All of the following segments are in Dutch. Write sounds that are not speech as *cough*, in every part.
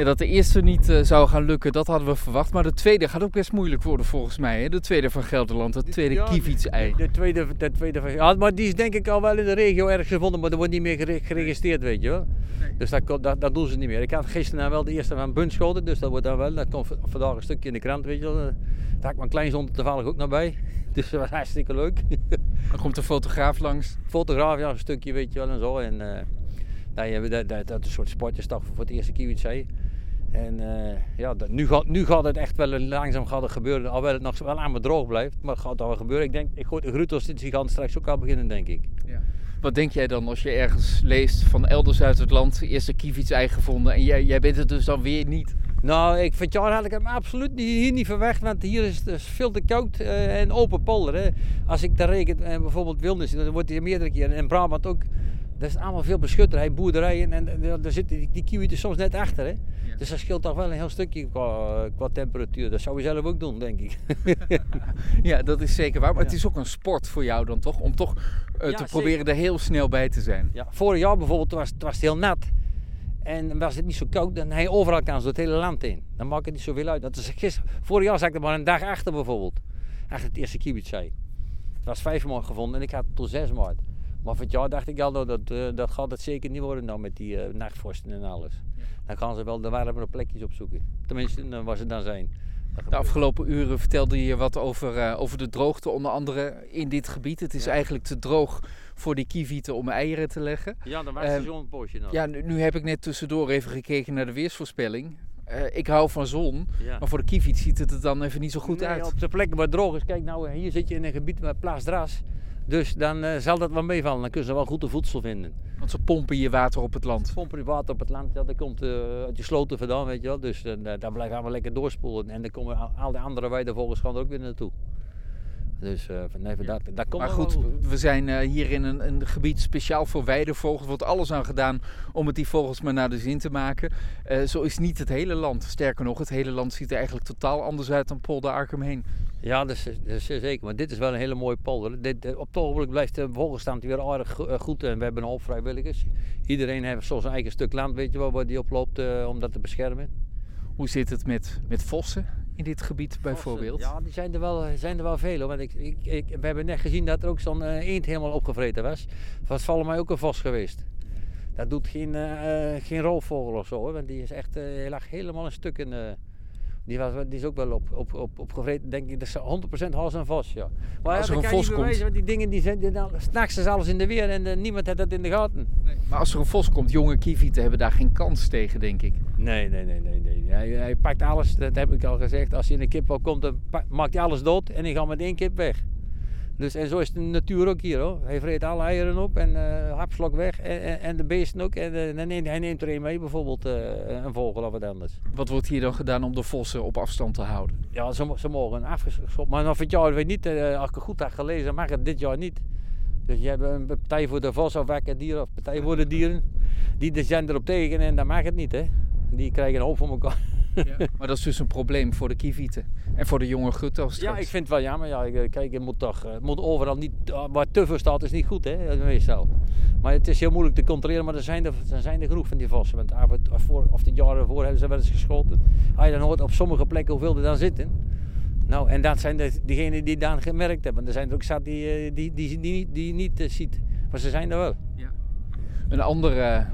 Ja, dat de eerste niet uh, zou gaan lukken, dat hadden we verwacht. Maar de tweede gaat ook best moeilijk worden volgens mij. Hè? De tweede van Gelderland, het tweede ja, ei De, tweede, de tweede van, ja, maar die is denk ik al wel in de regio ergens gevonden, maar er wordt niet meer geregistreerd, weet je wel. Nee. Dus dat, dat, dat, doen ze niet meer. Ik had gisteren wel de eerste van Bunschoten, dus dat wordt dan wel. Dat komt vandaag een stukje in de krant, weet je wel. Daar had ik mijn kleinzoon toevallig ook naar bij. *laughs* Dus dat was hartstikke leuk. Dan komt de fotograaf langs. Fotograaf, ja, een stukje weet je wel en zo. En, uh, nou, dat, dat, dat, is een soort sportjesdag voor het eerste kiwitzee. En uh, ja, nu, gaat, nu gaat het echt wel langzaam gaat gebeuren. Alhoewel het nog wel aan me droog blijft. Maar het gaat wel gebeuren. Ik denk, ik gooi de groetels, die gaan straks ook al beginnen, denk ik. Ja. Wat denk jij dan als je ergens leest van elders uit het land, eerste kievitsei gevonden en jij, jij bent het dus dan weer niet? Nou, ik, vind jaar had ik hem absoluut niet, hier niet verwacht, want hier is het dus veel te koud uh, en open polder. Hè. Als ik daar reken, uh, bijvoorbeeld Wilnis, dan wordt hij meerdere keren, en Brabant ook, dat is allemaal veel beschutterij, boerderijen en, en daar zitten die, die soms net achter. Hè. Dus dat scheelt toch wel een heel stukje qua, qua temperatuur. Dat zou je zelf ook doen, denk ik. *laughs* ja, dat is zeker waar. Maar het is ook een sport voor jou dan toch? Om toch uh, te proberen er heel snel bij te zijn. Ja, vorig jaar bijvoorbeeld was, was het heel nat. En was het niet zo koud, dan hij overal kan, zo het hele land in. Dan maakt het niet zoveel uit. Dat is gisteren, vorig jaar zag ik er maar een dag achter bijvoorbeeld. Achter het eerste kibitzei. Het was vijf maart gevonden en ik had het tot zes maart. Maar voor het jaar dacht ik al, nou, dat, uh, dat gaat het zeker niet worden nou met die uh, nachtvorsten en alles. Ja. Dan gaan ze wel de warmere plekjes opzoeken. Tenminste, uh, waar ze dan zijn. De afgelopen uren vertelde je wat over, uh, over de droogte, onder andere in dit gebied. Het is ja. eigenlijk te droog voor die kievieten om eieren te leggen. Ja, dan wacht ze zo'n poosje nog. Ja, nu, nu, heb ik net tussendoor even gekeken naar de weersvoorspelling. ik hou van zon, ja. maar voor de kieviet ziet het er dan even niet zo goed nee, uit. op de plekken waar het droog is, kijk nou, hier zit je in een gebied met plaasdras. Dus dan uh, zal dat wel meevallen. Dan kunnen ze wel goed de voedsel vinden. Want ze pompen je water op het land. Ze pompen je water op het land. Ja, dat komt uh, uit je sloten vandaan, weet je wel. Dus uh, daar blijven allemaal lekker doorspoelen. En dan komen al die andere weidevolgers gaan er ook weer naartoe. Dus uh, nee, dat, dat komt Maar goed, we zijn uh, hier in een, een, gebied speciaal voor weidevogels. Er wordt alles aan gedaan om het die vogels maar naar de zin te maken. Uh, zo is niet het hele land. Sterker nog, het hele land ziet er eigenlijk totaal anders uit dan Polder Arkham heen. Ja, dat is, dat is, zeker. Maar dit is wel een hele mooie polder. Dit, op het ogenblik blijft de vogelstand weer aardig goed. En we hebben een hoop vrijwilligers. Iedereen heeft zo zijn eigen stuk land, weet je wel, waar die oploopt om dat te beschermen. Hoe zit het met, met vossen? in dit gebied bijvoorbeeld? Ja, die zijn er wel, zijn er wel veel. Want ik, ik, ik, we hebben net gezien dat er ook zo'n uh, eend helemaal opgevreten was. Dat was volgens mij ook een vos geweest. Dat doet geen, uh, geen roofvogel of zo, hoor, want die is echt, lag helemaal een stuk in, die, was, die is ook wel op, op, op, opgevreten, denk ik. Dat is 100% hals en vos, ja. Maar als ja, er een vos komt... want die dingen, die zijn, die, dan, s'nachts is alles in de weer en uh, niemand heeft dat in de gaten. Nee. Maar als er een vos komt, jonge kievieten hebben daar geen kans tegen, denk ik. Nee, nee, nee, nee. nee. Hij, hij pakt alles, dat heb ik al gezegd. Als hij in een kip komt, dan maakt hij alles dood en hij gaat met één kip weg. Dus, en zo is de natuur ook hier hoor. Hij vreet alle eieren op en uh, hapslok weg. En, en, en, de beesten ook. En uh, neemt, hij neemt er een mee, bijvoorbeeld uh, een vogel of wat anders. Wat wordt hier dan gedaan om de vossen op afstand te houden? Ja, ze, ze mogen afgeschopt. Maar nog het jaar weet niet, als ik het goed heb gelezen, mag het dit jaar niet. Dus je hebt een partij voor de vos of wekken dieren of partij voor de dieren. Die zijn erop tegen en dat mag het niet hè. Die krijgen een hoop van elkaar. Ja. *laughs* Maar dat is dus een probleem voor de kievieten en voor de jonge gutten. Ja, ik vind het wel jammer. Ja, kijk, je moet toch het moet overal niet, waar te veel staat is niet goed, hè, meestal. Maar het is heel moeilijk te controleren, maar er zijn er, er, zijn er genoeg van die vossen. Want voor, of de jaren ervoor hebben ze wel eens geschoten. Als je dan hoort op sommige plekken hoeveel er dan zitten. Nou, en dat zijn de, diegenen die dan gemerkt hebben. Er zijn er ook zat die, die, die, die, die je niet uh, ziet. Maar ze zijn er wel. Ja. Een andere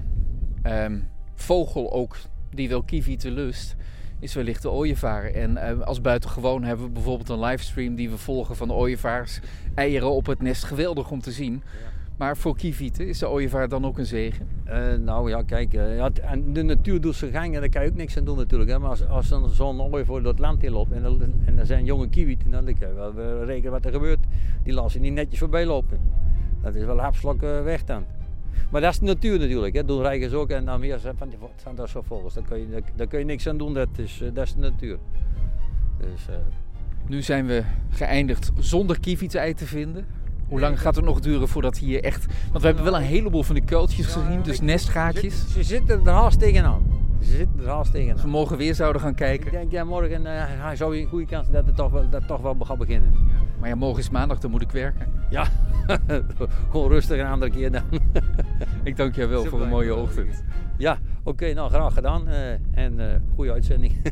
um, vogel ook die wel kievieten lust, is wellicht de ooievaar. En uh, als buitengewoon hebben we bijvoorbeeld een livestream die we volgen van de ooievaars. Eieren op het nest, geweldig om te zien. Ja. Maar voor kievieten is de ooievaar dan ook een zegen? Uh, nou ja, kijk, uh, ja, de natuur doet zijn gang en daar kan je ook niks aan doen natuurlijk. Hè. Maar als, als zo'n ooievaar door het land in loopt en, er, en er zijn jonge kievieten, dan kan je wel rekenen wat er gebeurt. Die laten niet netjes voorbij lopen. Dat is wel hapslok weg dan. Maar dat is de natuur natuurlijk. Hè. Doen reigers ook en dan weer van die zijn dat zo vogels. Daar kun, je, daar kun je niks aan doen. Dat is, dat is de natuur. Dus, uh... Nu zijn we geëindigd zonder kievitsei te vinden. Hoe lang gaat het nog duren voordat hier echt... Want we hebben wel een heleboel van de kuiltjes gezien, dus nestgaatjes. Ze zitten er haast tegenaan. Ze zitten er haast tegenaan. Ze morgen weer zouden gaan kijken. Ik denk, ja, morgen uh, zou je een goede kans dat het toch wel, dat toch wel gaat beginnen. Maar ja, morgen is maandag, dan moet ik werken. Ja, *laughs* gewoon rustig een andere keer dan. *laughs* Ik dank jij wel voor een mooie ochtend. Ja, oké, nou graag gedaan. eh, en eh goede uitzending. *laughs*